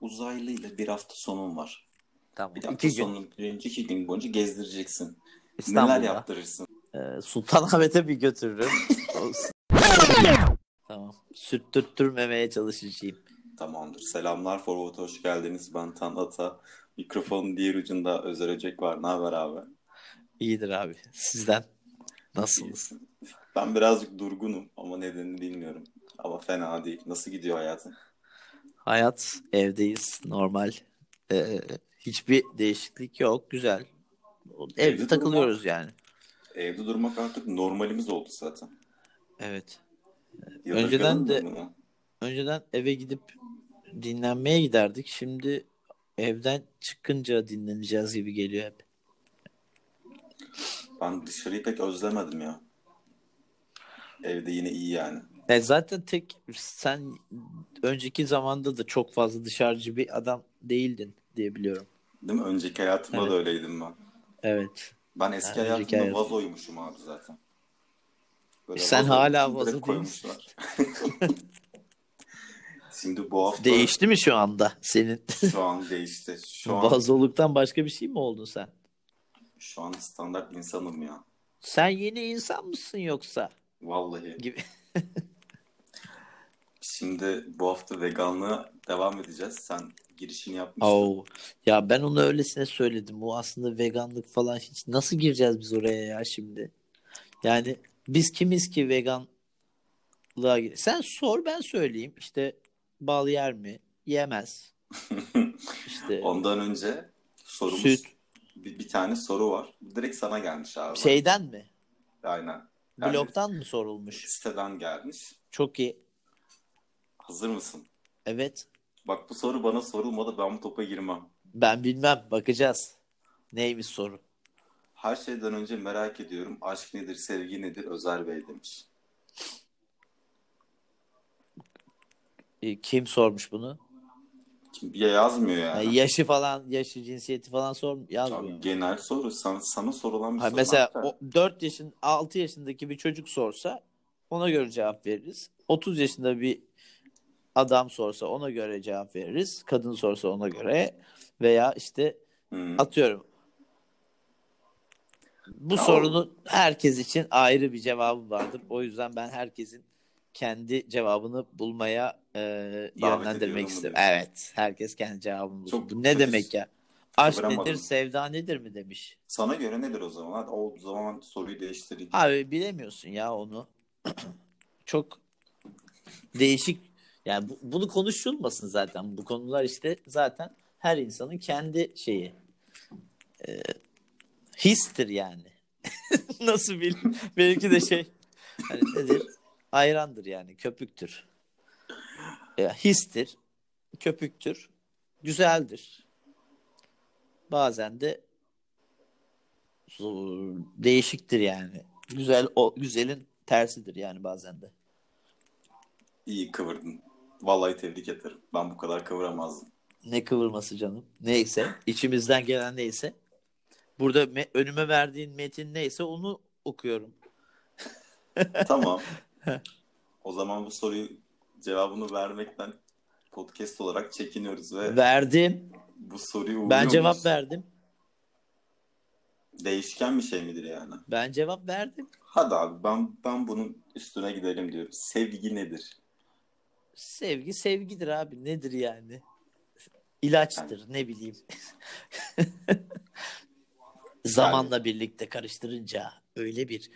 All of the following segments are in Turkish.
Uzaylı ile bir hafta sonun var. Tamam. Bir hafta İki gün sonun birinci iki gün boyunca gezdireceksin. İstanbul'da. Neler yaptırırsın? Ee, Sultanahmet'e bir götürürüm. tamam. Sürttürtmemeye çalışacağım. Tamamdır. Selamlar Forward hoş geldiniz. Ben Tan Ata. Mikrofonun diğer ucunda Özer Öcek var. Ne haber abi? İyidir abi. Sizden nasılsınız? Ben birazcık durgunum ama nedenini bilmiyorum. Ama fena değil. Nasıl gidiyor hayatın? Hayat evdeyiz. Normal. Ee, hiçbir değişiklik yok. Güzel. Evde Evde takılıyoruz yani. Evde durmak artık normalimiz oldu zaten. Evet. Yadırgadın Önceden de- bunu? Önceden eve gidip dinlenmeye giderdik. Şimdi evden çıkınca dinleneceğiz gibi geliyor hep. Ben dışarıyı pek özlemedim ya. Evde yine iyi yani. E zaten tek sen önceki zamanda da çok fazla dışarıcı bir adam değildin diye biliyorum. Değil mi? Önceki hayatımda Evet. da öyleydim ben. Evet. Ben eski Yani hayatımda hayatım. vazoymuşum abi zaten. Böyle Sen vazo hala vazo koymuşlar. Şimdi bu hafta Değişti mi şu anda senin? şu an değişti. Şu an, Vazoluktan başka bir şey mi oldun sen? Şu an standart insanım ya. Sen yeni insan mısın yoksa? Vallahi. Gibi. Şimdi bu hafta veganlığa devam edeceğiz. Sen girişini yapmıştın. Oo. Ya ben onu öylesine söyledim. Bu aslında veganlık falan hiç nasıl gireceğiz biz oraya ya şimdi? Yani biz kimiz ki veganlığa gir- Sen sor ben söyleyeyim. İşte bal yer mi? Yemez. İşte Ondan önce sorumuz Süt. Bir, bir tane soru var. Direkt sana gelmiş abi. şeyden mi? Aynen. Yani Blogdan mı sorulmuş? Siteden gelmiş. Çok iyi. Hazır mısın? Evet. Bak bu soru bana sorulmadı. Ben bu topa girmem. Ben bilmem. Bakacağız. Neymiş soru? Her şeyden önce merak ediyorum. Aşk nedir, sevgi nedir? Özer Bey demiş. E, Kim sormuş bunu? Bir yazmıyor Ha, yani. yaşı falan, yaşı, cinsiyeti falan sor yazmıyor. Abi, genel soru. Sana, sana sorulan bir Ha, soru. mesela Hatta o 4 yaşın 6 yaşındaki bir çocuk sorsa ona göre cevap veririz. 30 yaşında bir adam sorsa ona göre cevap veririz. Kadın sorsa ona göre veya işte Hı. atıyorum bu Ya o- sorunun herkes için ayrı bir cevabı vardır. O yüzden ben herkesin kendi cevabını bulmaya e, yönlendirmek diyorsun? Evet, herkes kendi cevabını bulsun. Çok- Bu ne çok- demek ya? Aşk nedir, sevda nedir mi demiş. Sana göre nedir o zaman? Hadi o zaman soruyu değiştireyim. Abi bilemiyorsun ya onu. Çok değişik. Yani bu- bunu konuşulmasın zaten. Bu konular işte zaten her insanın kendi şeyi. Ee, histir yani. Nasıl bil? Benimki de şey hani nedir? Ayrandır yani. Köpüktür. Ya, histir. Köpüktür. Güzeldir. Bazen de değişiktir yani. Güzel o güzelin tersidir yani bazen de. İyi kıvırdın. Vallahi tebrik ederim. Ben bu kadar kıvıramazdım. Ne kıvırması canım. Neyse, içimizden gelen neyse. Burada me- önüme verdiğin metin neyse onu okuyorum. Tamam. o zaman bu soruyu cevabını vermekten podcast olarak çekiniyoruz ve Verdim. bu soruyu Ben uğurluyoruz. cevap verdim. Değişken bir şey midir yani? Ben cevap verdim. Hadi abi ben ben bunun üstüne gidelim diyorum. Sevgi nedir? Sevgi sevgidir abi. Nedir yani? İlaçtır ne bileyim. Zamanla birlikte karıştırınca öyle bir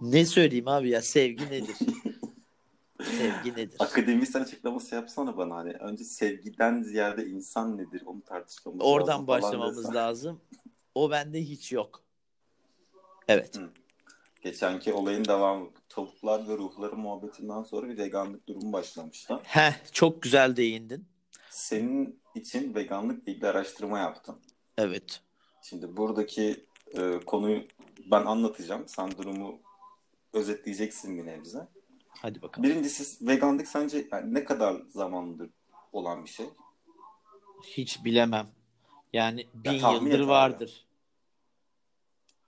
ne söyleyeyim abi ya sevgi nedir? sevgi nedir? Akademisyen açıklaması yapsana bana hani. Önce sevgiden ziyade insan nedir onu tartışmamız Oradan lazım falan başlamamız desen. lazım. O bende hiç yok. Evet. Hı. Geçenki olayın devamı. Tavuklar ve ruhları muhabbetinden sonra bir veganlık durumu başlamıştı. Heh, çok güzel değindin. Senin için veganlıkla ilgili araştırma yaptım. Evet. Şimdi buradaki e, konuyu ben anlatacağım. Sen durumu özetleyeceksin bir nebze. Hadi bakalım. Birincisi veganlık sence yani ne kadar zamandır olan bir şey? Hiç bilemem. Yani bin et yıldır abi. vardır.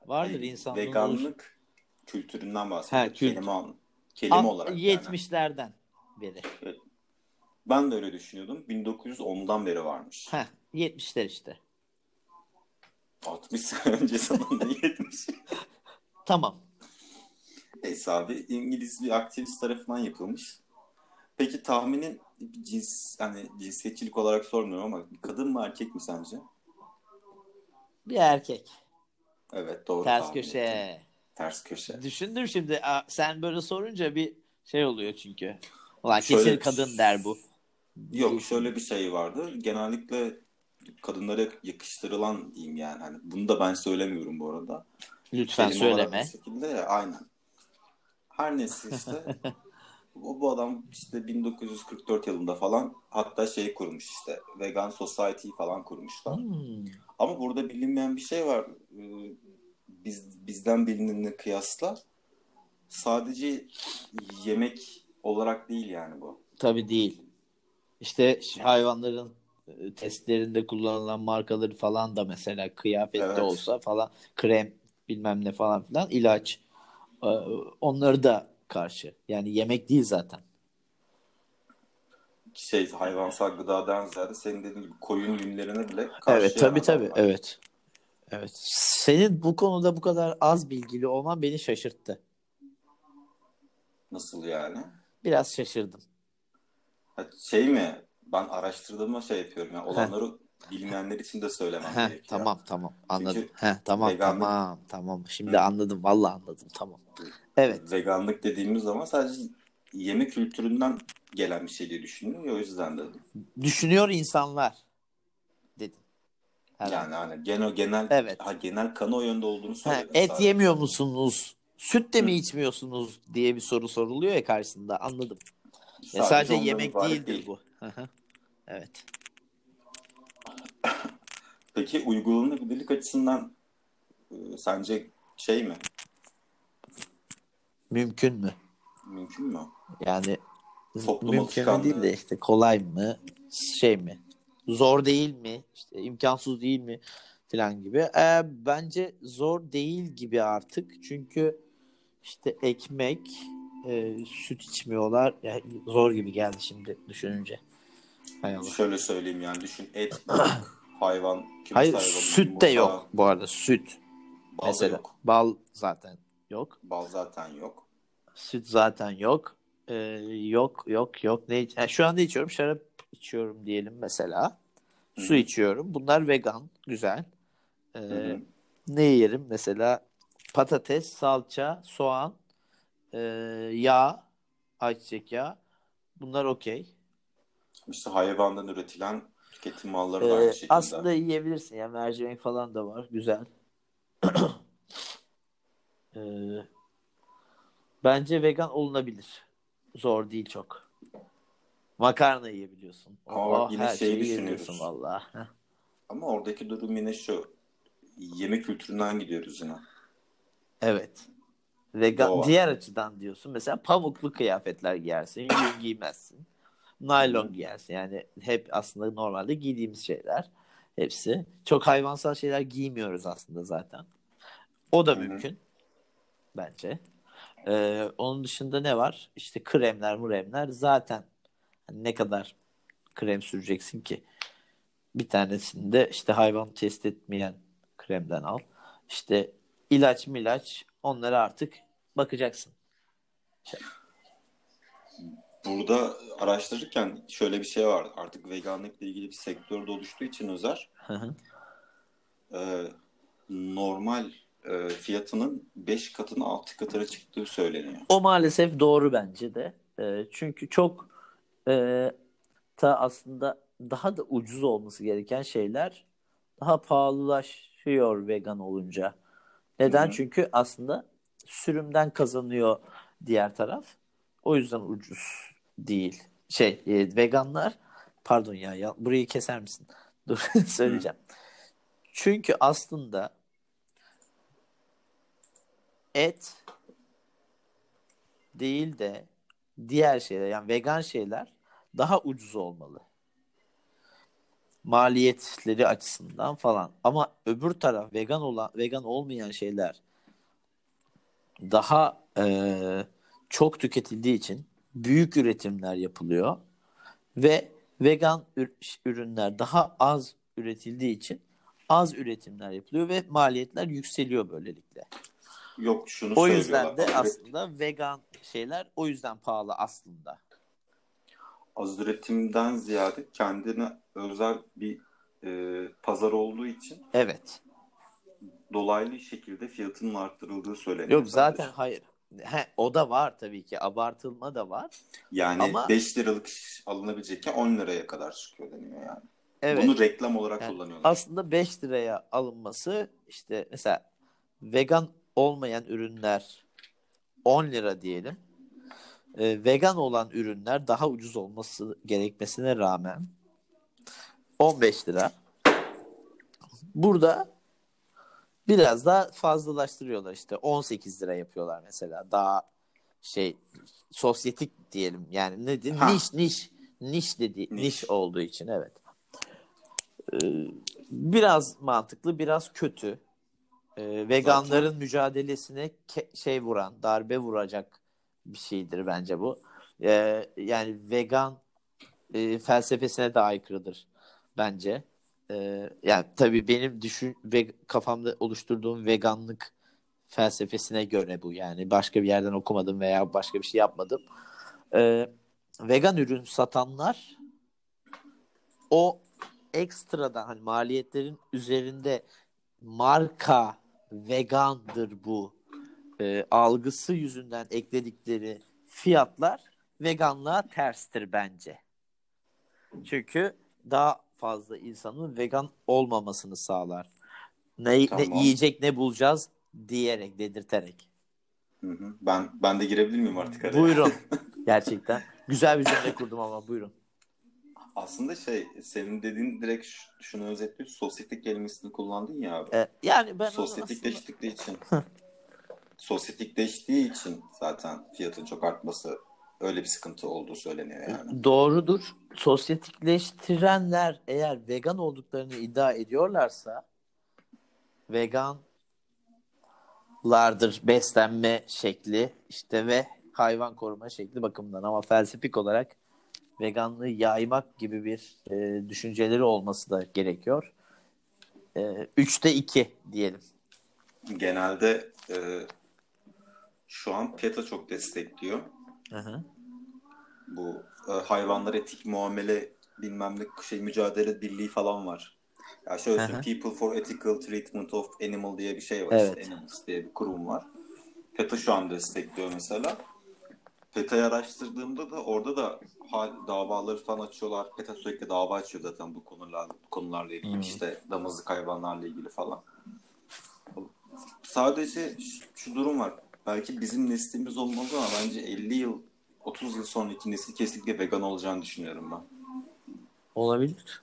Vardır Hayır, insanlığın olur. veganlık kültüründen bahsediyorum. Ha, kültür. Kelime, an- kelime Alt- olarak yani. 70'lerden beri. Ben de öyle düşünüyordum. 1910'dan beri varmış. Heh, 70'ler işte. 60 sene önce sonunda 70. Tamam. Neyse abi İngiliz bir aktivist tarafından yapılmış. Peki tahminin cins hani cinsiyetçilik olarak sormuyorum ama kadın mı erkek mi sence? Bir erkek. Evet doğru Ters köşe. ettim. Ters köşe. Düşündüm şimdi. Sen böyle sorunca bir şey oluyor çünkü. Ulan Şöyle- kesin kadın der bu. Yok şöyle bir şey vardı. Genellikle kadınlara yakıştırılan diyeyim yani. Hani bunu da ben söylemiyorum bu arada. Lütfen Kelime söyleme. şekilde ya aynen. Her neyse işte o bu adam işte 1944 yılında falan hatta şey kurmuş işte Vegan Society falan kurmuşlar. Hmm. Ama burada bilinmeyen bir şey var. Ee, Biz bizden bilinenle kıyasla sadece yemek olarak değil yani bu. Tabii değil. İşte hayvanların e, testlerinde kullanılan markaları falan da mesela kıyafette Evet. olsa falan krem bilmem ne falan filan ilaç onları da karşı. Yani yemek değil zaten. Şey hayvansal gıdadan ziyade senin dediğin gibi koyun yünlerine bile karşı Evet tabii tabii adamlar. evet. Evet. Senin bu konuda bu kadar az bilgili olman beni şaşırttı. Nasıl yani? Biraz şaşırdım. Ha, şey mi? Ben araştırdığımda şey yapıyorum. Yani olanları bilmeyenler için de söylemem Heh, gerekiyor. tamam tamam anladım. Çünkü Heh, tamam veganlık- tamam tamam. Şimdi Hı. anladım. Vallahi anladım. Tamam. Evet. Veganlık dediğimiz zaman sadece yeme kültüründen gelen bir şey diye düşünüyorum. O yüzden dedim. Düşünüyor insanlar dedin. Herhalde. Yani hani genel genel Evet. ha, genel kanı o yönde olduğunu Ha, söyledim. et sadece. yemiyor musunuz? Süt de mi Hı. içmiyorsunuz diye bir soru soruluyor ya karşısında. Anladım. Ya Sadece sadece ondan yemek değildir değil. bu. Evet. Peki uygulanabilirlik açısından e, sence şey mi? Mümkün mü? Mümkün mü? Yani Toplum mümkün mü değil de işte kolay mı? Şey mi? Zor değil mi? İşte imkansız değil mi? Falan gibi. Ee, bence zor değil gibi artık. Çünkü işte ekmek, e, süt içmiyorlar. Ya, zor gibi geldi şimdi düşününce. Hay Allah. Şöyle söyleyeyim yani düşün et, balık, hayvan, Hayır süt de yok bu arada süt. Bal Mesela yok. bal zaten yok. Bal zaten yok. Süt zaten yok. Ee, yok yok yok. Ne yani şu anda içiyorum şarap içiyorum diyelim mesela. Su Hı hı. içiyorum. Bunlar vegan. Güzel. Ee, Hı hı. ne yerim mesela? Patates, salça, soğan, e, yağ, ayçiçek yağı. Bunlar okey. İşte hayvandan üretilen tüketim malları da Ee, aynı şekilde. aslında yiyebilirsin ya mercimek falan da var güzel. Ee, bence vegan olunabilir. Zor değil çok. Makarna yiyebiliyorsun. Ama Oh, yine her şeyi şeyi vallahi. Heh. Ama oradaki durum yine şu. Yeme kültüründen gidiyoruz yine. Evet. Vegan Doğal. diğer açıdan diyorsun. Mesela pamuklu kıyafetler giyersin, yün giymezsin. Naylon giyersin. Yani hep aslında normalde giydiğimiz şeyler hepsi. Çok hayvansal şeyler giymiyoruz aslında zaten. O da mümkün bence. Ee, onun dışında ne var? İşte kremler, muremler zaten hani ne kadar krem süreceksin ki? Bir tanesini de işte hayvan test etmeyen kremden al. İşte ilaç milaç onlara artık bakacaksın. Burada araştırırken şöyle bir şey var. Artık veganlıkla ilgili bir sektör de oluştuğu için Özer Hı hı. e, normal e, fiyatının 5 katına 6 katına çıktığı söyleniyor. O maalesef doğru bence de. Ee, çünkü çok e, ta aslında daha da ucuz olması gereken şeyler daha pahalılaşıyor vegan olunca. Neden? Hı hı. Çünkü aslında sürümden kazanıyor diğer taraf. O yüzden ucuz değil. Şey, e, veganlar pardon ya, ya burayı keser misin? Dur söyleyeceğim. Çünkü aslında et değil de diğer şeyler yani vegan şeyler daha ucuz olmalı. maliyetleri açısından falan. Ama öbür taraf vegan olan vegan olmayan şeyler daha e, çok tüketildiği için büyük üretimler yapılıyor ve vegan ürünler daha az üretildiği için az üretimler yapılıyor ve maliyetler yükseliyor böylelikle. Yok şunu O yüzden de aslında vegan şeyler o yüzden pahalı aslında. Az üretimden ziyade kendine özel bir e, pazar olduğu için Evet. dolaylı şekilde fiyatının arttırıldığı söyleniyor. Yok zaten hayır. He, o da var tabii ki. Abartılma da var. Yani Ama... 5 liralık alınabilecekken 10 liraya kadar çıkıyor deniyor yani. Evet. Bunu reklam olarak yani kullanıyorlar. Aslında 5 liraya alınması işte mesela vegan olmayan ürünler 10 lira diyelim. Ee, vegan olan ürünler daha ucuz olması gerekmesine rağmen 15 lira. Burada biraz daha fazlalaştırıyorlar işte 18 lira yapıyorlar mesela daha şey sosyetik diyelim yani ne diyeyim niş niş niş dedi niş. niş olduğu için evet. Ee, biraz mantıklı biraz kötü. Ee, veganların Zaten... mücadelesine ke- şey vuran darbe vuracak bir şeydir bence bu. Ee, yani vegan e, felsefesine de aykırıdır bence. Ee, yani tabii benim düşün ve kafamda oluşturduğum veganlık felsefesine göre bu yani başka bir yerden okumadım veya başka bir şey yapmadım. Ee, vegan ürün satanlar o ekstradan hani maliyetlerin üzerinde marka vegandır bu e, algısı yüzünden ekledikleri fiyatlar veganlığa terstir bence. Çünkü daha fazla insanın vegan olmamasını sağlar. Ne, tamam. ne yiyecek ne bulacağız diyerek dedirterek. Hı hı. Ben ben de girebilir miyim artık araya? Buyurun. Gerçekten. Güzel bir cümle kurdum ama buyurun. Aslında şey senin dediğin direkt şunu özetliyor. Sosyetik kelimesini kullandın ya abi. Ee, yani ben Sosyetikleştikleri aslında... için sosyetikleştiği için zaten fiyatın çok artması öyle bir sıkıntı olduğu söyleniyor yani. Doğrudur. Sosyetikleştirenler eğer vegan olduklarını iddia ediyorlarsa veganlardır beslenme şekli işte ve hayvan koruma şekli bakımından ama felsefik olarak veganlığı yaymak gibi bir e, düşünceleri olması da gerekiyor. E, üçte iki diyelim. Genelde e, şu an PETA çok destekliyor. Hı hı. Bu e, hayvanlar etik muamele bilmem ne şey mücadele birliği falan var. Ya şöyle hı hı. People for Ethical Treatment of Animal diye bir şey var. Evet. İşte Animals diye bir kurum var. PETA şu an destekliyor mesela. PETA'yı araştırdığımda da orada da davaları falan açıyorlar. PETA sürekli dava açıyor zaten bu konular konularla ilgili. Hmm. işte damızlık hayvanlarla ilgili falan. Sadece şu durum var. Belki bizim neslimiz olmalı ama bence 50 yıl 30 yıl sonraki nesil kesinlikle vegan olacağını düşünüyorum ben. Olabilir.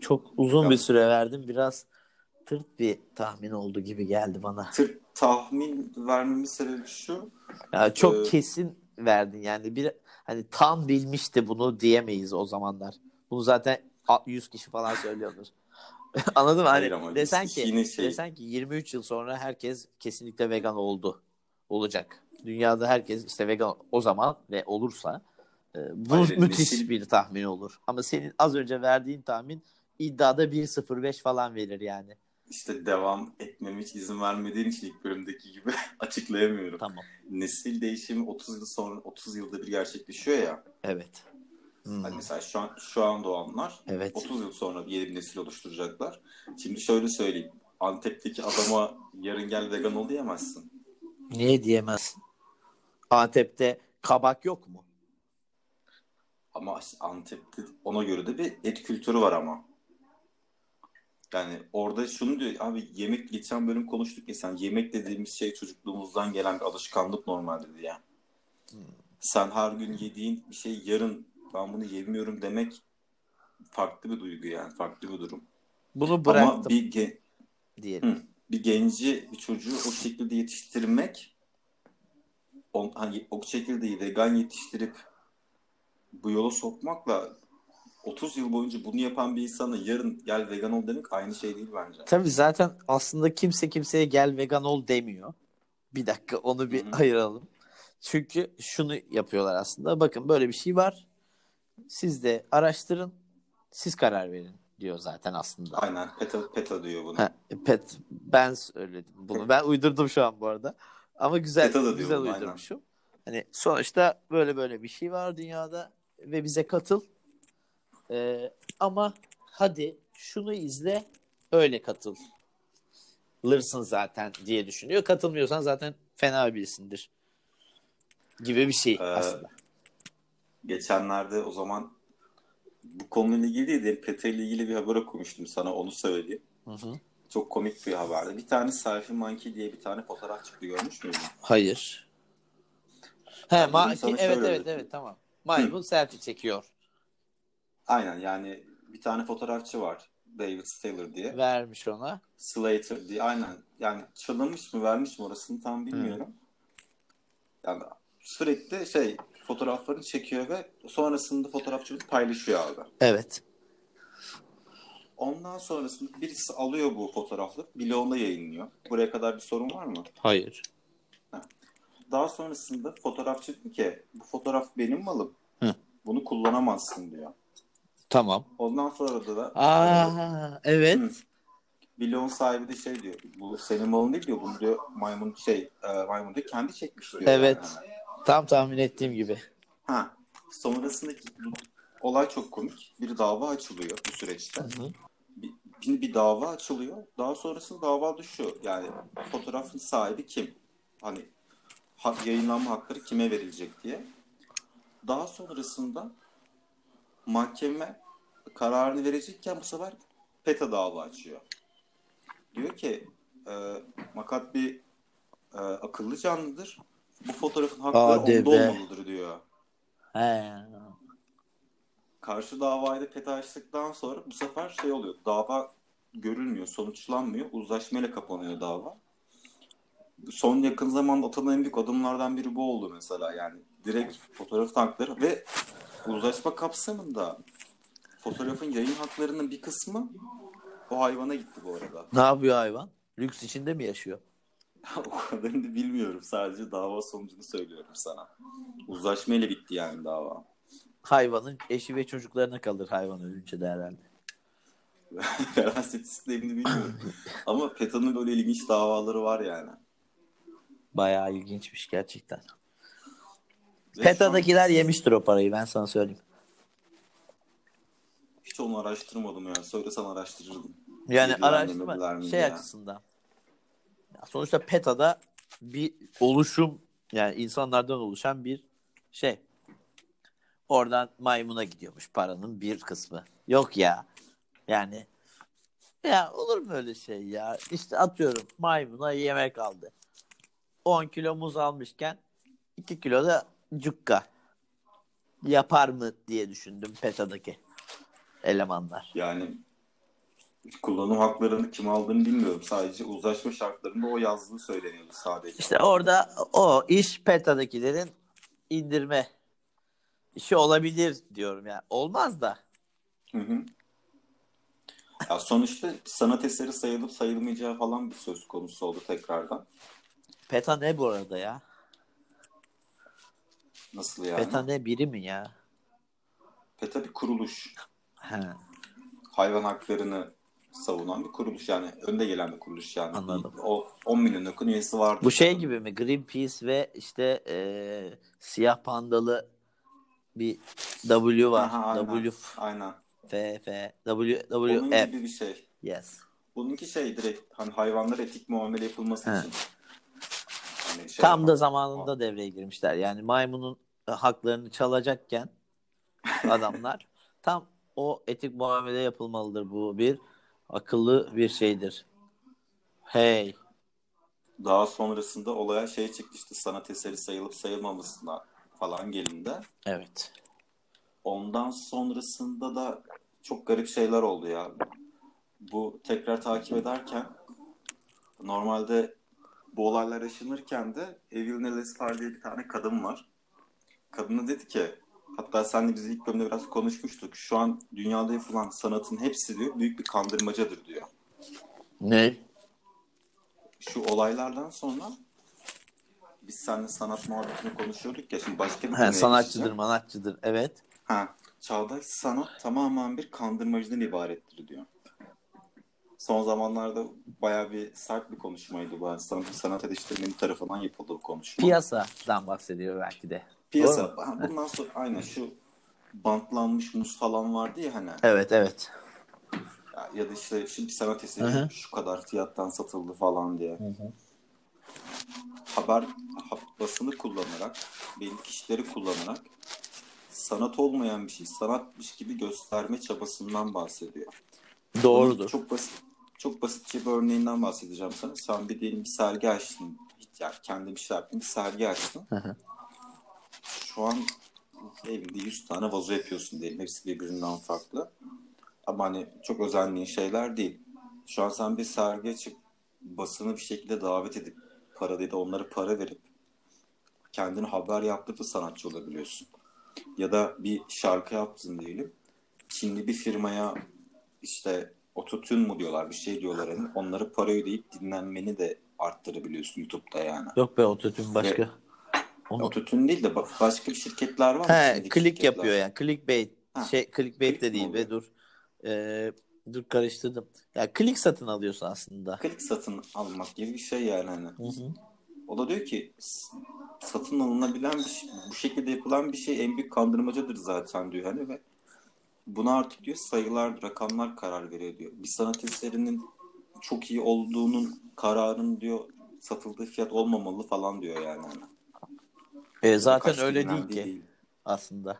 Çok uzun ya. bir süre verdim. Biraz tırt bir tahmin oldu gibi geldi bana. Tırt tahmin vermemin sebebi şu. Ya çok e, kesin verdin yani bir hani tam bilmişti bunu diyemeyiz o zamanlar. Bunu zaten 100 kişi falan söylüyordur. Anladın mı? Hani desen ki şey... desen ki 23 yıl sonra herkes kesinlikle vegan oldu. Olacak. Dünyada herkes işte vegan o zaman ve olursa e, bu Hayır, müthiş nesil... bir tahmin olur. Ama senin az önce verdiğin tahmin iddiada 1.05 falan verir yani işte devam etmeme hiç izin vermediğin için ilk bölümdeki gibi açıklayamıyorum. Tamam. Nesil değişimi 30 yıl sonra 30 yılda bir gerçekleşiyor ya. Evet. Hmm. Hani mesela şu an şu an doğanlar evet. 30 yıl sonra yeni bir nesil oluşturacaklar. Şimdi şöyle söyleyeyim. Antep'teki adama yarın gel vegan ol diyemezsin. Niye diyemezsin? Antep'te kabak yok mu? Ama Antep'te ona göre de bir et kültürü var ama. Yani orada şunu diyor abi yemek geçen bölüm konuştuk ya sen yemek dediğimiz şey çocukluğumuzdan gelen bir alışkanlık normalde diye. Hmm. Sen her gün yediğin bir şey yarın ben bunu yemiyorum demek farklı bir duygu yani farklı bir durum. Bunu bıraktım. Ama bir ge- diyelim. Hı, bir genci bir çocuğu o şekilde yetiştirmek on, hani o şekilde vegan yetiştirip bu yola sokmakla 30 yıl boyunca bunu yapan bir insana yarın gel vegan ol demek aynı şey değil bence. Tabii zaten aslında kimse kimseye gel vegan ol demiyor. Bir dakika onu bir Hı-hı. ayıralım. Çünkü şunu yapıyorlar aslında. Bakın böyle bir şey var. Siz de araştırın. Siz karar verin diyor zaten aslında. Aynen PETA, PETA diyor bunu. Ha, pet ben söyledim bunu. Ben uydurdum şu an bu arada. Ama güzel PETA da güzel aynen. uydurmuşum. Hani sonuçta böyle böyle bir şey var dünyada ve bize katıl. Ee, ama hadi şunu izle öyle katıl. Lırsın zaten diye düşünüyor. Katılmıyorsan zaten fena birisindir. Gibi bir şey Ee, aslında. Geçenlerde o zaman bu konuyla ilgili değil de PETA ile ilgili bir haber okumuştum sana onu söyleyeyim. Hı hı. Çok komik bir haberdi. Bir tane Selfie Monkey diye bir tane fotoğraf çıktı görmüş müydün? Hayır. He, Ben ma- evet evet öğreteyim. evet tamam. Maymun selfie çekiyor. Aynen yani bir tane fotoğrafçı var. David Taylor diye. Vermiş ona. Slater diye aynen. Yani çalınmış mı vermiş mi orasını tam bilmiyorum. Yani sürekli şey fotoğraflarını çekiyor ve sonrasında fotoğrafçılık paylaşıyor abi. Evet. Ondan sonrasında birisi alıyor bu fotoğrafları bloğunda yayınlıyor. Buraya kadar bir sorun var mı? Hayır. Daha sonrasında fotoğrafçı diyor ki bu fotoğraf benim malım. Hı. Bunu kullanamazsın diyor. Tamam. Ondan sonra da Aa evet. Hı. bloğun sahibi de şey diyor. Bu senin malın değil diyor. Bunu diyor maymun şey e, maymun diyor kendi çekmiş diyor. Evet. yani. Tam tahmin ettiğim gibi. Ha. Sonrasındaki olay çok komik. Bir dava açılıyor bu süreçte. Bir, bir, bir dava açılıyor. Daha sonrasında dava düşüyor. Yani fotoğrafın sahibi kim? Hani ha- yayınlanma hakları kime verilecek diye. Daha sonrasında mahkeme kararını verecekken bu sefer PETA dava açıyor. Diyor ki e, Makat bir e, akıllı canlıdır. Bu fotoğrafın hakları Hadi onda be. olmalıdır diyor. He. Karşı davayı da PETA açtıktan sonra bu sefer şey oluyor. Dava görülmüyor, sonuçlanmıyor. Uzlaşmayla kapanıyor dava. Son yakın zamanda atılan en büyük adımlardan biri bu oldu mesela. Yani direkt fotoğraf hakları ve uzlaşma kapsamında fotoğrafın yayın haklarının bir kısmı o hayvana gitti bu arada. Ne yapıyor hayvan? Lüks içinde mi yaşıyor? o kadarını da bilmiyorum. Sadece dava sonucunu söylüyorum sana. Uzlaşmayla bitti yani dava. Hayvanın eşi ve çocuklarına kalır hayvan ölünce de herhalde. Sistemini bilmiyorum. Ama PETA'nın böyle ilginç davaları var yani. Bayağı ilginçmiş gerçekten. Ve PETA'dakiler an yemiştir o parayı ben sana söyleyeyim. Hiç onu araştırmadım yani. Söylesen araştırırdım. Yani mi, araştırma şey diye. açısından. Ya sonuçta PETA'da bir oluşum yani insanlardan oluşan bir şey. Oradan maymuna gidiyormuş paranın bir kısmı. Yok ya. Yani ya olur mu öyle şey ya? İşte atıyorum maymuna yemek aldı. 10 kilo muz almışken 2 kilo da cukka. Yapar mı diye düşündüm PETA'daki elemanlar. Yani kullanım haklarını kim aldığını bilmiyorum. Sadece uzlaşma şartlarında o yazdığı söyleniyordu sadece. İşte orada o iş PETA'dakilerin indirme işi olabilir diyorum yani. Olmaz da. Hı hı. Ya sonuçta sanat eseri sayılıp sayılmayacağı falan bir söz konusu oldu tekrardan. PETA ne bu arada ya? Nasıl yani? PETA ne biri mi ya? PETA bir kuruluş. He, Hayvan haklarını savunan bir kuruluş yani. Önde gelen bir kuruluş yani. Anladım. O 10 milyon yakın üyesi vardı. bu şey gibi mi? Greenpeace ve işte eee, siyah pandalı bir W var. Aha, aynen. W Aynen. F F W Onun W F. gibi bir şey. Yes. Bununki şey direkt hani hayvanlara etik muamele yapılması He. için. Hani şey Tam da zamanında devreye girmişler. Yani maymunun haklarını çalacakken adamlar tam o etik muamele yapılmalıdır bu bir akıllı bir şeydir. Hey. Daha sonrasında olaya şey çıktı işte sanat eseri sayılıp sayılmamasına falan gelindi. Evet. Ondan sonrasında da çok garip şeyler oldu ya. Bu tekrar takip ederken normalde bu olaylar yaşanırken de Evelyn Elespar diye bir tane kadın var. Kadına dedi ki Hatta senle biz ilk bölümde biraz konuşmuştuk. Şu an dünyada yapılan sanatın hepsi diyor büyük bir kandırmacadır diyor. Ne? Şu olaylardan sonra biz seninle sanat muhabbetini konuşuyorduk ya şimdi başka bir He, konuya sanatçıdır, manatçıdır. Evet. Ha, çağdaş sanat tamamen bir kandırmacıdan ibarettir diyor. Son zamanlarda bayağı bir sert bir konuşmaydı bu. Sanat, sanat eleştirmeni tarafından yapıldı bu konuşma. Piyasadan bahsediyor belki de. Piyasa. Ha, bundan sonra aynen şu bantlanmış muz falan vardı ya hani. Evet, evet. Ya, ya da işte şimdi sanat eseri Hı hı. şu kadar fiyattan satıldı falan diye. Haber ha- basını kullanarak, belli kişileri kullanarak sanat olmayan bir şey sanatmış gibi gösterme çabasından bahsediyor. Doğrudur. Bunun Çok basit çok basitçe bir örneğinden bahsedeceğim sana. Sen bir diyelim bir sergi açtın. Yani kendi bir şey yaptın. Bir sergi açtın. Hı hı. Şu an evinde 100 tane vazo yapıyorsun diyelim. Hepsi birbirinden farklı. Ama hani çok özendiğin şeyler değil. Şu an sen bir sergi açıp basını bir şekilde davet edip para değil de onlara para verip kendini haber yaptırıp da sanatçı olabiliyorsun. Ya da bir şarkı yaptın diyelim. Çinli bir firmaya işte ototune mu diyorlar bir şey diyorlar hani onları para ödeyip dinlenmeni de arttırabiliyorsun YouTube'da yani. Yok be ototune başka. Onu... Ototune değil de ba- başka şirketler var. He, klik şirketler. yapıyor yani. Clickbait. Ha, Şey clickbait click de değil be dur. Ee, dur karıştırdım. Ya klik satın alıyorsun aslında. Klik satın almak gibi bir şey yani hani. Hı hı. O da diyor ki satın alınabilen bir şey, bu şekilde yapılan bir şey en büyük kandırmacadır zaten diyor hani ve buna artık diyor sayılar, rakamlar karar veriyor diyor. Bir sanat eserinin çok iyi olduğunun kararının diyor satıldığı fiyat olmamalı falan diyor yani. Hani. E, zaten Kaç öyle değil ki aslında.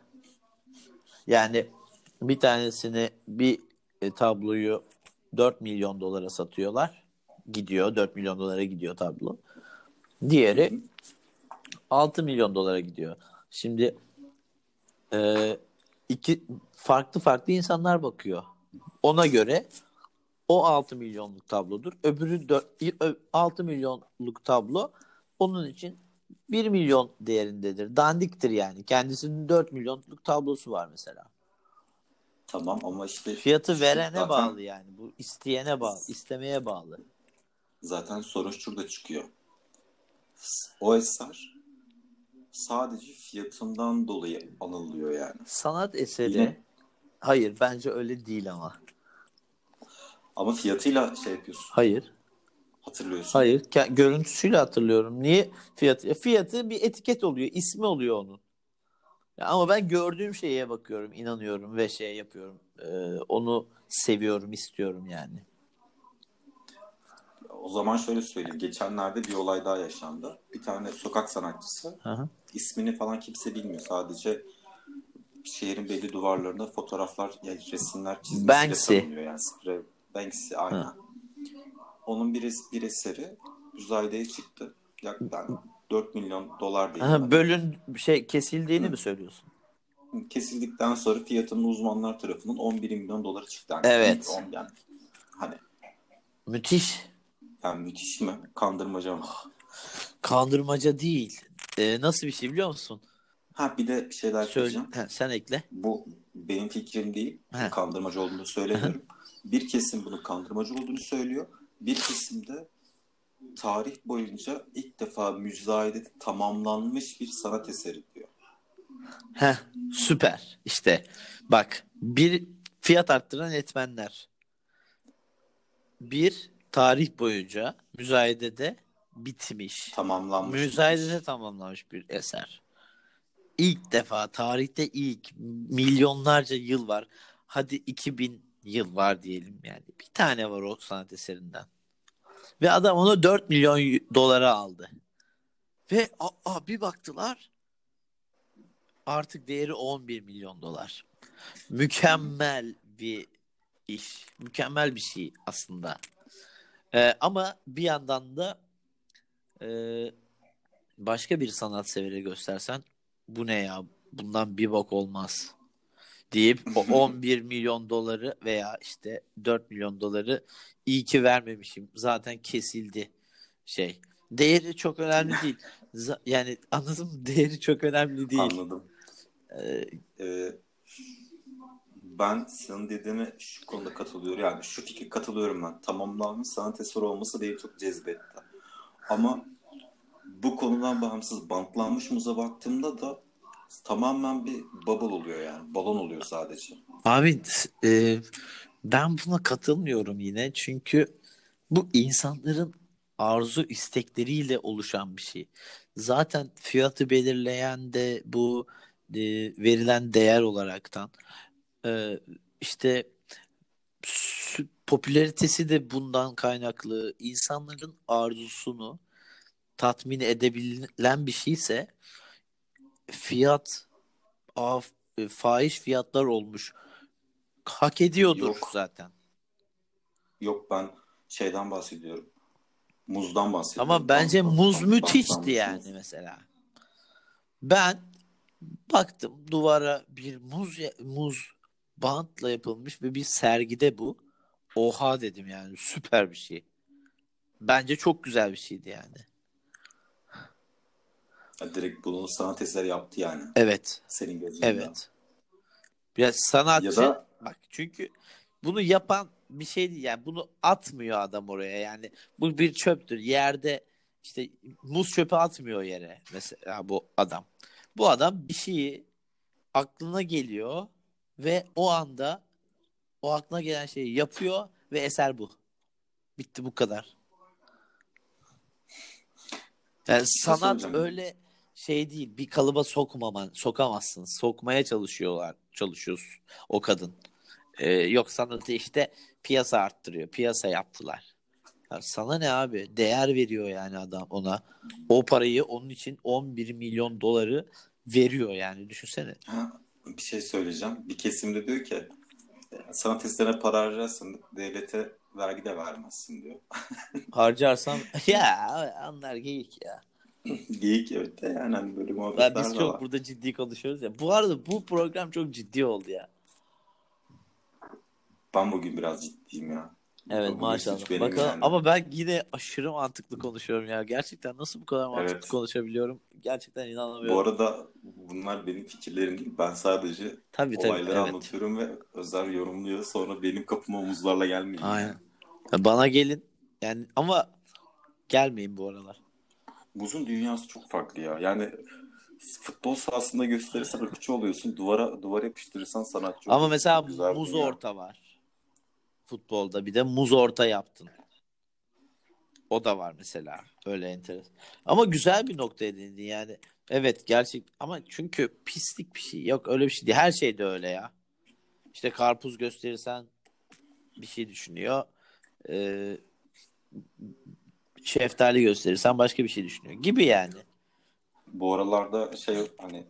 Yani bir tanesini bir e, tabloyu 4 milyon dolara satıyorlar. Gidiyor 4 milyon dolara gidiyor tablo. Diğeri 6 milyon dolara gidiyor. Şimdi e, iki farklı farklı insanlar bakıyor. Ona göre o 6 milyonluk tablodur. Öbürü 4, 6 milyonluk tablo onun için 1 milyon değerindedir. Dandiktir yani. Kendisinin 4 milyonluk tablosu var mesela. Tamam ama işte Fiyatı verene zaten- bağlı yani. Bu isteyene bağlı, istemeye bağlı. Zaten sorun şurada çıkıyor. O eser sadece fiyatından dolayı anılıyor yani. Sanat eseri Yine- hayır bence öyle değil ama. Ama fiyatıyla şey yapıyorsun, Hayır. hatırlıyorsun. Hayır. Görüntüsüyle hatırlıyorum. Niye fiyatı? Ya Fiyatı bir etiket oluyor, ismi oluyor onun. Ama ben gördüğüm şeye bakıyorum, inanıyorum ve şey yapıyorum. Ee, onu seviyorum, istiyorum yani. O zaman şöyle söyleyeyim. Geçenlerde bir olay daha yaşandı. Bir tane sokak sanatçısı, Hı hı. ismini falan kimse bilmiyor. Sadece şehrin belli duvarlarında fotoğraflar, yani resimler çizmesiyle Banksy. tanınıyor. Yani spray, Banksy aynen. Onun bir, bir eseri uzayda çıktı. Yaklaşık 4 milyon dolar değil. Bölün şey kesildiğini mi söylüyorsun? kesildikten sonra fiyatının uzmanlar tarafından 11 milyon dolara çıktı. Yani Evet. on- Yani, hani Müthiş. yani müthiş mi? Kandırmaca mı? Kandırmaca değil. Ee, nasıl bir şey biliyor musun? Ha bir de bir şeyler Söyle. söyleyeceğim. Ha, sen ekle. Bu benim fikrim değil. He. Kandırmacı olduğunu söylemiyorum. bir kesim bunun kandırmacı olduğunu söylüyor. Bir kesim de tarih boyunca ilk defa müzayede tamamlanmış bir sanat eseri diyor. Heh, süper. İşte bak bir fiyat arttıran etmenler. Bir tarih boyunca müzayedede bitmiş. Tamamlanmış. Müzayedede tamamlanmış bir eser. İlk defa tarihte ilk milyonlarca yıl var. Hadi 2000 yıl var diyelim yani. Bir tane var o sanat eserinden. Ve adam onu 4 milyon dolara aldı. Ve aa, bir baktılar artık değeri 11 milyon dolar. Mükemmel bir iş. Mükemmel bir şey aslında. Ee, ama bir yandan da e, başka bir sanatsever'e göstersen bu ne ya bundan bir bok olmaz deyip o 11 milyon doları veya işte 4 milyon doları iyi ki vermemişim zaten kesildi şey. Değeri çok önemli değil. Yani anladın mı? Değeri çok önemli değil. Anladım. Ee, Ee, ben senin dediğine şu konuda katılıyorum. Yani şu fikir katılıyorum ben. Tamamlanmış sanat eseri olması beni çok cezbetti. Ama bu konudan bağımsız bantlanmış muza baktığımda da tamamen bir bubble oluyor yani. Balon oluyor sadece. Abi e, ben buna katılmıyorum yine. Çünkü bu insanların arzu istekleriyle oluşan bir şey. Zaten fiyatı belirleyen de bu e, verilen değer olaraktan e, işte popülaritesi de bundan kaynaklı insanların arzusunu tatmin edebilen bir şeyse fiyat af, e, fahiş fiyatlar olmuş. Hak ediyordur Yok. zaten. Yok ben şeyden bahsediyorum. Muzdan bahsediyorum. Ama bence Bant- muz bant- müthişti bantlanmış yani muz. mesela. Ben baktım duvara bir muz muz bantla yapılmış ve bir sergide bu. Oha dedim yani süper bir şey. Bence çok güzel bir şeydi yani. Ya direkt bunu sanat eseri yaptı yani. Evet. Senin gözünde. Evet. Biraz sanatçı Ya da- bak çünkü bunu yapan bir şey değil yani bunu atmıyor adam oraya yani bu bir çöptür yerde işte muz çöpü atmıyor yere mesela bu adam bu adam bir şeyi aklına geliyor ve o anda o aklına gelen şeyi yapıyor ve eser bu bitti bu kadar yani sanat öyle şey değil bir kalıba sokmaman sokamazsın sokmaya çalışıyorlar çalışıyorsun o kadın ee, yok sanatı işte piyasa arttırıyor. Piyasa yaptılar. Ya sana ne abi? Değer veriyor yani adam ona. O parayı onun için 11 milyon doları veriyor yani. Düşünsene. Ha, bir şey söyleyeceğim. Bir kesimde diyor ki sanat eserine para harcarsın devlete vergi de vermezsin diyor. Harcarsam ya anlar geyik ya. Geyik evet de yani hani böyle Ya muhabbetler biz çok var. burada ciddi konuşuyoruz ya. Bu arada bu program çok ciddi oldu ya. Ben bugün biraz ciddiyim ya. Evet Bugün maşallah. Bakalım yani. ama ben yine aşırı mantıklı konuşuyorum ya. Gerçekten nasıl bu kadar mantıklı Evet. konuşabiliyorum? Gerçekten inanamıyorum. Bu arada bunlar benim fikirlerim değil. Ben sadece tabii tabii olayları evet. anlatıyorum ve Özer yorumluyor. Sonra benim kapıma omuzlarla gelmeyin. Aynen. Bana gelin. Yani ama gelmeyin bu aralar. Muzun dünyası çok farklı ya. Yani futbol sahasında gösterirsen ırkçı oluyorsun. Duvara duvara yapıştırırsan sanatçı Ama mesela güzel muz orta var. Futbolda bir de muz orta yaptın. O da var mesela. Öyle enteresan. Ama güzel bir noktaya değindin yani. Evet gerçek ama çünkü pislik bir şey. Yok öyle bir şey değil. Her şey de öyle ya. İşte karpuz gösterirsen bir şey düşünüyor. Ee, şeftali gösterirsen başka bir şey düşünüyor. Gibi yani. Bu aralarda şey hani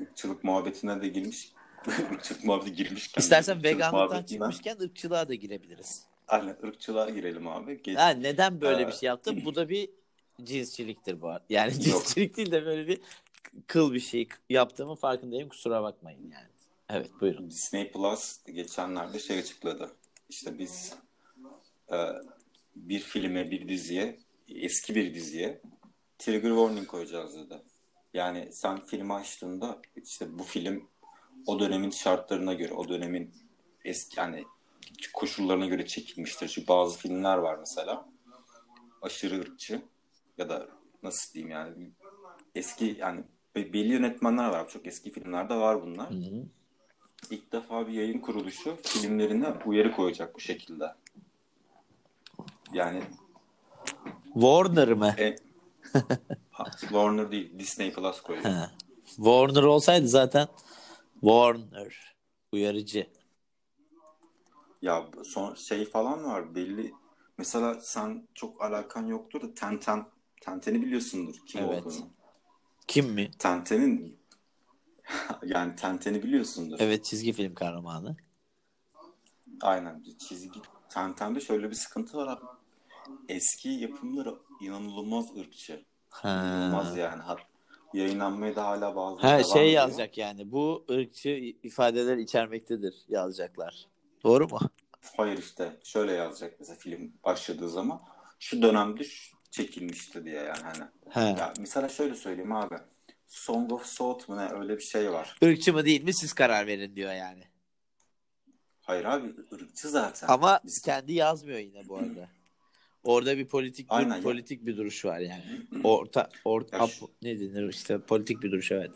ırkçılık muhabbetine de girmiş. ırkçılık muhabbeti girmişken. İstersen veganlıktan çıkmışken ırkçılığa da girebiliriz. Aynen ırkçılığa girelim abi. Geç, Ha, neden böyle Ee, bir şey yaptım? Bu da bir cinsçiliktir bu arada. Yani Yok. cinsçilik değil de böyle bir kıl bir şey yaptığımın farkındayım. Kusura bakmayın yani. Evet buyurun. Disney Plus geçenlerde şey açıkladı. İşte biz e, bir filme, bir diziye, eski bir diziye trigger warning koyacağız dedi. Yani sen filmi açtığında işte bu film o dönemin şartlarına göre, o dönemin eski yani koşullarına göre çekilmiştir. Çünkü bazı filmler var mesela aşırı ırkçı ya da nasıl diyeyim yani eski yani be- belli yönetmenler var. Çok eski filmlerde var bunlar. Hı hı. İlk defa bir yayın kuruluşu filmlerine uyarı koyacak bu şekilde. Yani Warner mı? e, ha, Warner değil Disney Plus. Ha. Warner olsaydı zaten Warner uyarıcı. Ya son şey falan var belli. Mesela sen çok alakan yoktur da Tenten Tenten'i biliyorsundur kim Evet. olduğunu. Kim mi? Tenten'in yani Tenten'i biliyorsundur. Evet çizgi film kahramanı. Aynen bir çizgi. Tenten'de şöyle bir sıkıntı var abi. Eski yapımları inanılmaz ırkçı. İnanılmaz Ha. yani. Hat- Yayınlanmaya da hala bazı Ha şey ediyor. yazacak yani. Bu ırkçı ifadeler içermektedir yazacaklar. Doğru mu? Hayır işte şöyle yazacak mesela film başladığı zaman şu dönemde şu çekilmişti diye yani hani. Ha. Ya mesela şöyle söyleyeyim abi. Song of South mu ne öyle bir şey var. Irkçı mı değil mi siz karar verin diyor yani. Hayır abi ırkçı zaten. Ama Biz- kendi yazmıyor yine bu arada. Orada bir politik bir, Aynen ya. politik bir duruş var yani. Orta orta Ya şu- ne denir işte politik bir duruş evet.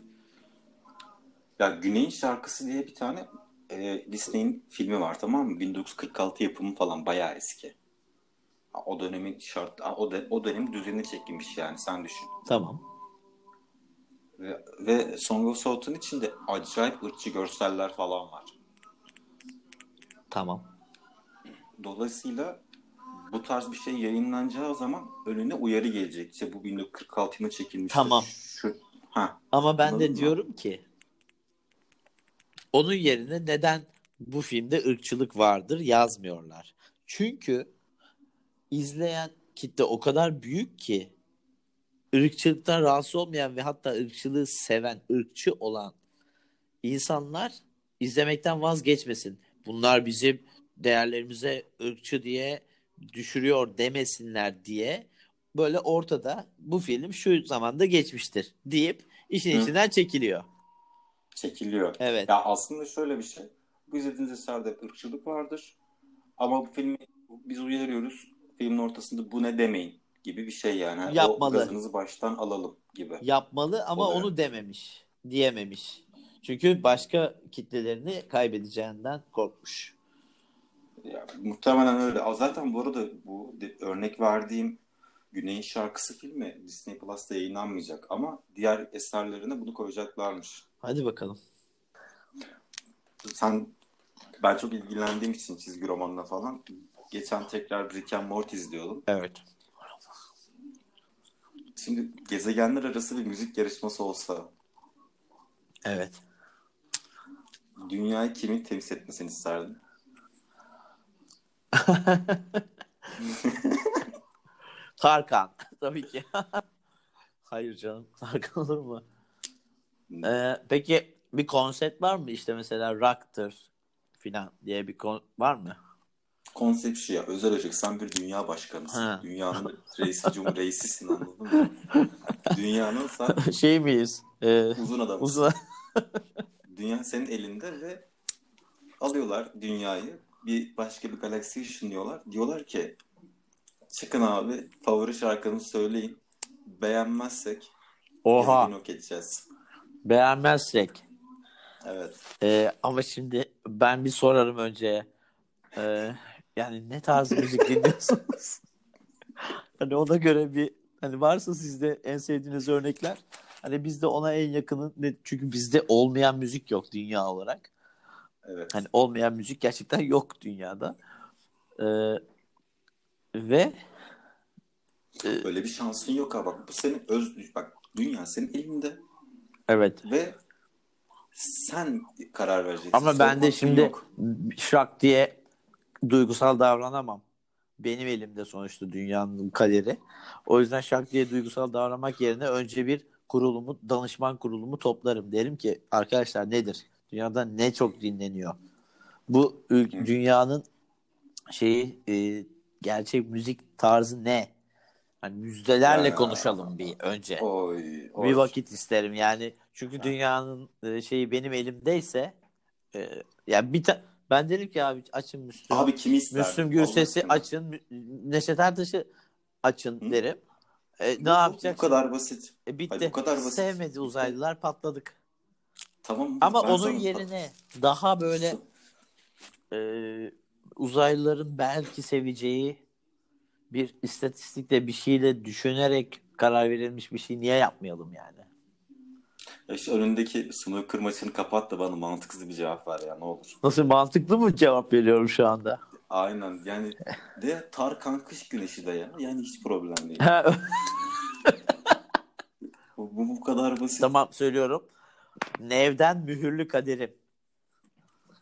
Ya Güney'in şarkısı diye bir tane e, Disney'in filmi var tamam mı? 1946 yapımı falan bayağı eski. O dönemin şart, o, de, o dönemin düzenine çekilmiş yani sen düşün. Tamam. Ve, ve Song of South'un içinde acayip ırkçı görseller falan var. Tamam. Dolayısıyla bu tarz bir şey yayınlanacağı zaman önüne uyarı gelecek. İşte bu 1946 yılında çekilmiş. Tamam. Şu, ha, Ama ben Anladın de mı? diyorum ki onun yerine neden bu filmde ırkçılık vardır yazmıyorlar. Çünkü izleyen kitle o kadar büyük ki ırkçılıktan rahatsız olmayan ve hatta ırkçılığı seven, ırkçı olan insanlar izlemekten vazgeçmesin. Bunlar bizim değerlerimize ırkçı diye düşürüyor demesinler diye böyle ortada bu film şu zamanda geçmiştir deyip işin Hı. içinden çekiliyor. çekiliyor. Evet. Ya aslında şöyle bir şey. Bu izlediğiniz eserde ırkçılık vardır. Ama bu filmi biz uyarıyoruz. Filmin ortasında bu ne demeyin gibi bir şey yani. Yapmalı. O gazınızı baştan alalım gibi. Yapmalı ama Oluyor. onu dememiş, diyememiş. Çünkü başka kitlelerini kaybedeceğinden korkmuş. Ya, muhtemelen öyle. Zaten bu arada bu örnek verdiğim Güney'in şarkısı filmi Disney Plus'ta yayınlanmayacak ama diğer eserlerine bunu koyacaklarmış. Hadi bakalım. Sen ben çok ilgilendiğim için çizgi romanla falan geçen tekrar Rick and Morty izliyordum. Evet. Şimdi gezegenler arası bir müzik yarışması olsa Evet. dünyayı kimin temsil etmesini isterdin? Tarkan. Tabii ki. Hayır canım. Tarkan olur mu? Ee, peki bir konsept var mı? İşte mesela rock'tır filan diye bir kon var mı? Konsept şu ya özel olacak sen bir dünya başkanısın. Ha. Dünyanın reisi, cum reisisin anladın mı? Dünyanın sen şey miyiz? Ee, uzun adamısın. uzun. Dünya senin elinde ve alıyorlar dünyayı bir başka bir galaksiye ışınlıyorlar. Diyorlar ki çıkın abi favori şarkınızı söyleyin. Beğenmezsek Oha. yok edeceğiz. Beğenmezsek. Evet. Ee, ama şimdi ben bir sorarım önce. Ee, yani ne tarz müzik dinliyorsunuz? hani ona göre bir hani varsa sizde en sevdiğiniz örnekler hani bizde ona en yakını ne? Çünkü bizde olmayan müzik yok dünya olarak. Evet. Hani olmayan müzik gerçekten yok dünyada. Ee, ve Öyle bir şansın yok ha bak bu senin öz bak dünya senin elinde evet ve sen karar vereceksin. ama ben de Sormak şimdi yok. şak diye duygusal davranamam. Benim elimde sonuçta dünyanın kaderi. O yüzden şak diye duygusal davranmak yerine önce bir kurulumu, danışman kurulumu toplarım. Derim ki arkadaşlar nedir? Dünyada ne çok dinleniyor? Bu dünyanın şeyi e, gerçek müzik tarzı ne? Hani müjdelerle Ya. konuşalım bir önce. Oy, oy. Bir vakit isterim yani. Çünkü dünyanın e, şeyi benim elimdeyse e, ya bir ta- ben derim ki abi açın Müslüm. Abi kimi isterdin? Müslüm Gürses'i açın. Neşet Ertaş'ı açın Hı? derim. E, ne bu- yapacaksın? Bu kadar basit. E, bitti. Hayır, bu kadar basit. Sevmedi uzaylılar patladık. Tamam. Ama ben onun sana- yerine daha böyle e, uzaylıların belki seveceği bir istatistikle bir şeyle düşünerek karar verilmiş bir şey niye yapmayalım yani? Ya işte önündeki snooker maçını kapat da bana mantıksız bir cevap ver ya ne olur. Nasıl mantıklı mı cevap veriyorum şu anda? Aynen yani de Tarkan kış güneşi de ya. Yani hiç problem değil. bu, bu, bu kadar basit. tamam söylüyorum. Nevden mühürlü kaderim.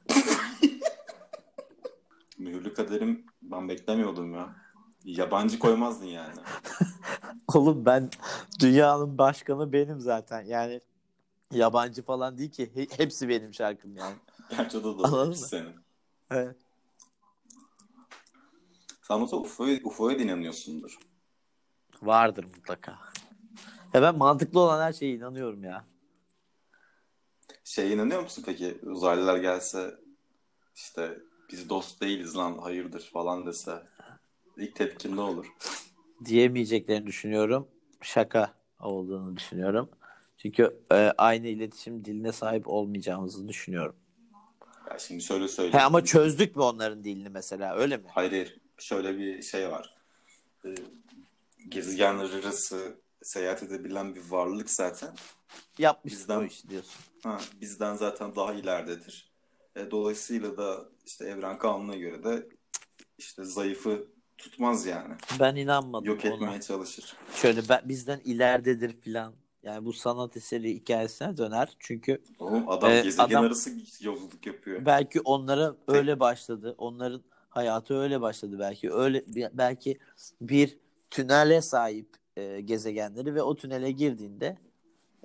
Mühürlü kaderim ben beklemiyordum ya. Yabancı koymazdın yani. Oğlum ben dünyanın başkanı benim zaten. Yani yabancı falan değil ki. He- hepsi benim şarkım yani. Gerçi o da doğru mı? senin. Evet. Sen zaman UFO'ya, UFO'ya da inanıyorsundur. Vardır mutlaka. Ya ben mantıklı olan her şeye inanıyorum ya. Şey inanıyor musun peki uzaylılar gelse işte biz dost değiliz lan hayırdır falan dese ilk tepkin ne olur? Diyemeyeceklerini düşünüyorum. Şaka olduğunu düşünüyorum. Çünkü e, aynı iletişim diline sahip olmayacağımızı düşünüyorum. Ya şimdi şöyle söyleyeyim. He, ama çözdük mü onların dilini mesela öyle mi? Hayır hayır. Şöyle bir şey var. Ee, gezegenler arası seyahat edebilen bir varlık zaten. Yapmış Bizden- o işi diyorsun. Ha, bizden zaten daha ileridedir. E, dolayısıyla da işte evren kanununa göre de işte zayıfı tutmaz yani. Ben inanmadım Yok ona. etmeye çalışır. Şöyle ben, bizden ileridedir filan. Yani bu sanat eseri hikayesine döner. Çünkü Oğlum adam Ee, gezegen adam- arası yolculuk yapıyor. belki onlara öyle başladı. Onların hayatı öyle başladı belki. Öyle belki bir tünele sahip e, gezegenleri ve o tünele girdiğinde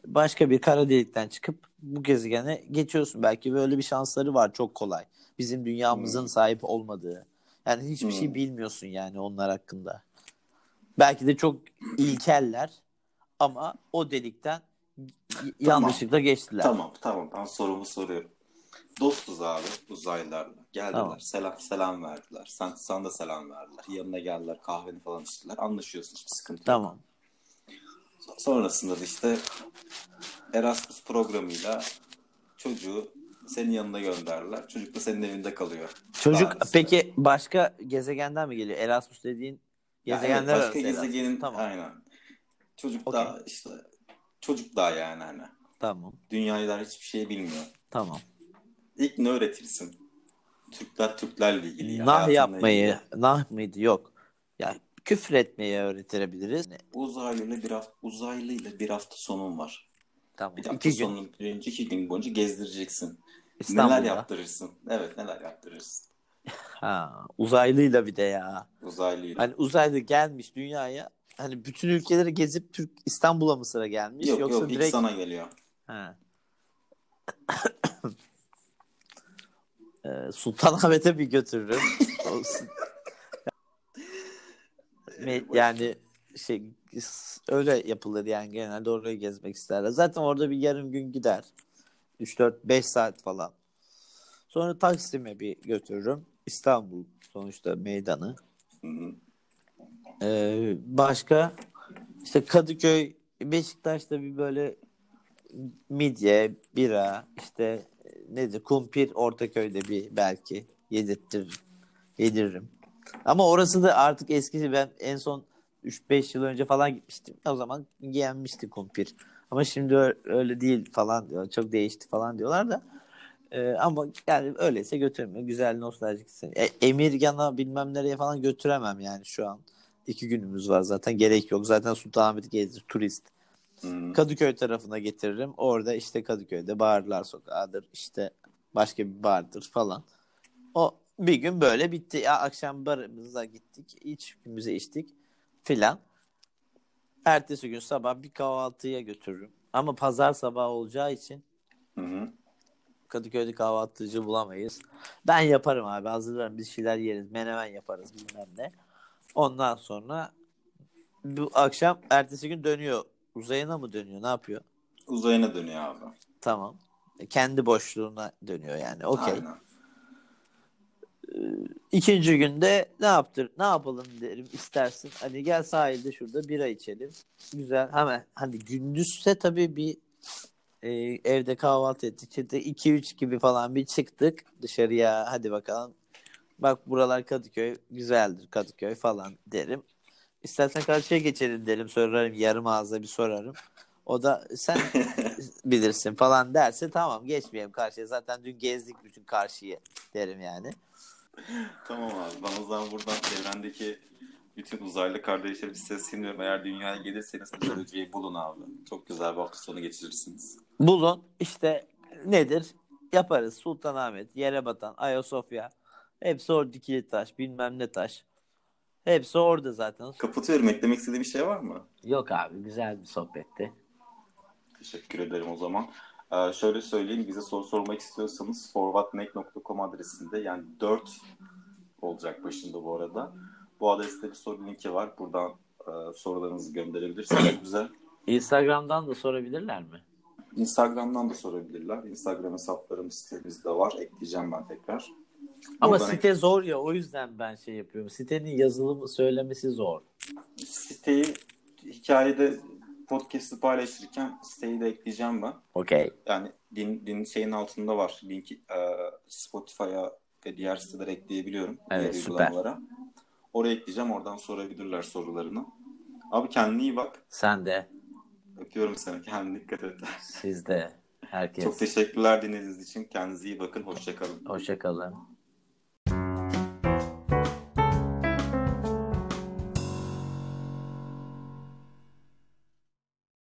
başka bir kara delikten çıkıp bu gezegene geçiyorsun. Belki böyle bir şansları var çok kolay. Bizim dünyamızın Hmm. sahip olmadığı. Yani hiçbir şey Hmm. bilmiyorsun yani onlar hakkında. Belki de çok ilkeller ama o delikten y- yanlışlıkla geçtiler. Tamam tamam ben sorumu soruyorum. Dostuz abi uzaylılarla. Geldiler Tamam. selam selam verdiler. Sen, sana da selam verdiler. Yanına geldiler kahveni falan içtiler. Anlaşıyorsun hiçbir sıkıntı yok. Tamam. Sonrasında da işte Erasmus programıyla çocuğu senin yanına gönderdiler. Çocuk da senin evinde kalıyor. Çocuk peki başka gezegenden mi geliyor? Erasmus dediğin Yani gezegenler evet, arası başka Erasmus. gezegenin Tamam. aynen. Çocuk Okey. daha işte çocuk daha yani hani. Tamam. Dünyayı hiçbir şey bilmiyor. Tamam. İlk ne öğretirsin? Türkler Türklerle ilgili. ya, nah yapmayı, ilgili. nah mıydı? Yok. Ya küfür etmeyi öğretebiliriz. Uzaylıyla bir hafta uzaylıyla bir hafta sonun var. Tamam. Bir hafta İki gün sonu boyunca iki gün boyunca gezdireceksin. İstanbul'da. Neler yaptırırsın? Evet neler yaptırırsın. Ha, uzaylıyla bir de ya. Uzaylıyla. Hani uzaylı gelmiş dünyaya. Hani bütün ülkeleri gezip Türk İstanbul'a mı sıra gelmiş yok yoksa yok ilk direkt sana geliyor. Ha. Ee, Sultanahmet'e bir götürürüm. Yani şey öyle yapılır yani genelde orayı gezmek isterler. Zaten orada bir yarım gün gider. 3 4 5 saat falan. Sonra Taksim'e bir götürürüm. İstanbul sonuçta meydanı. Ee, başka işte Kadıköy, Beşiktaş'ta bir böyle midye, bira, işte nedir kumpir Ortaköy'de bir belki yedirtirim, yediririm. Ama orası da artık eskisi ben en son 3-5 yıl önce falan gitmiştim. O zaman yenmişti kumpir. Ama şimdi öyle değil falan diyor. Çok değişti falan diyorlar da. Ee, ama yani öyleyse götürmüyor. Güzel nostaljik. E, Emirgan'a bilmem nereye falan götüremem yani şu an. İki günümüz var zaten. Gerek yok. Zaten Sultanahmet'i gezdir. Turist. Kadıköy tarafına getiririm. Orada işte Kadıköy'de Bağırlar Sokağı'dır. işte başka bir bardır falan. O bir gün böyle bitti. Ya, akşam barımıza gittik. İçkimizi içtik filan. Ertesi gün sabah bir kahvaltıya götürürüm. Ama pazar sabahı olacağı için Hı hı. Kadıköy'de kahvaltıcı bulamayız. Ben yaparım abi. Hazırlarım. Bir şeyler yeriz. Menemen yaparız bilmem ne. Ondan sonra bu akşam ertesi gün dönüyor. Uzayına mı dönüyor? Ne yapıyor? Uzayına dönüyor abi. Tamam. E, Kendi boşluğuna dönüyor yani. Okey. Aynen. İkinci günde ne yaptır? Ne yapalım derim istersin. Hani gel sahilde şurada bira içelim. Güzel. Hemen hani gündüzse tabii bir e, evde kahvaltı ettik. İşte 2-3 gibi falan bir çıktık dışarıya. Hadi bakalım. Bak buralar Kadıköy. Güzeldir Kadıköy falan derim. İstersen karşıya geçelim derim. Sorarım. Yarım ağızla bir sorarım. O da sen bilirsin falan derse tamam geçmeyelim karşıya. Zaten dün gezdik bütün karşıyı derim yani. Tamam abi. Ben o zaman buradan evrendeki bütün uzaylı kardeşlerime sesleniyorum. Eğer dünyaya gelirseniz Hoca'yı bulun abi. Çok güzel bir hafta sonu geçirirsiniz. Bulun işte nedir? Yaparız. Sultanahmet, Yerebatan, Ayasofya. Hepsi orada dikili taş, bilmem ne taş. Hepsi orada zaten. Kapatıyorum. Eklemek istediğim bir şey var mı? Yok abi güzel bir sohbetti. Teşekkür ederim o zaman. Ee, şöyle söyleyeyim. Bize soru sormak istiyorsanız forwardmac.com adresinde yani 4 olacak başında bu arada. Bu adreste bir soru linki var. Buradan e, sorularınızı gönderebilirsiniz bize. Instagram'dan da sorabilirler mi? Instagram'dan da sorabilirler. Instagram hesaplarımız sitemizde var. Ekleyeceğim ben tekrar. Ama Oradan site zor ya o yüzden ben şey yapıyorum. Sitenin yazılımı söylemesi zor. Siteyi hikayede podcast'ı paylaşırken siteyi de ekleyeceğim ben. Okey. Yani din, din şeyin altında var. Linki e, Spotify'a ve diğer sitelere ekleyebiliyorum. Evet, süper. Oraya ekleyeceğim. Oradan sorabilirler sorularını. Abi kendine iyi bak. Sen de. Öpüyorum seni. Kendine dikkat et. Siz de. Herkes. Çok teşekkürler dinlediğiniz için. Kendinize iyi bakın. Hoşçakalın. Hoşçakalın.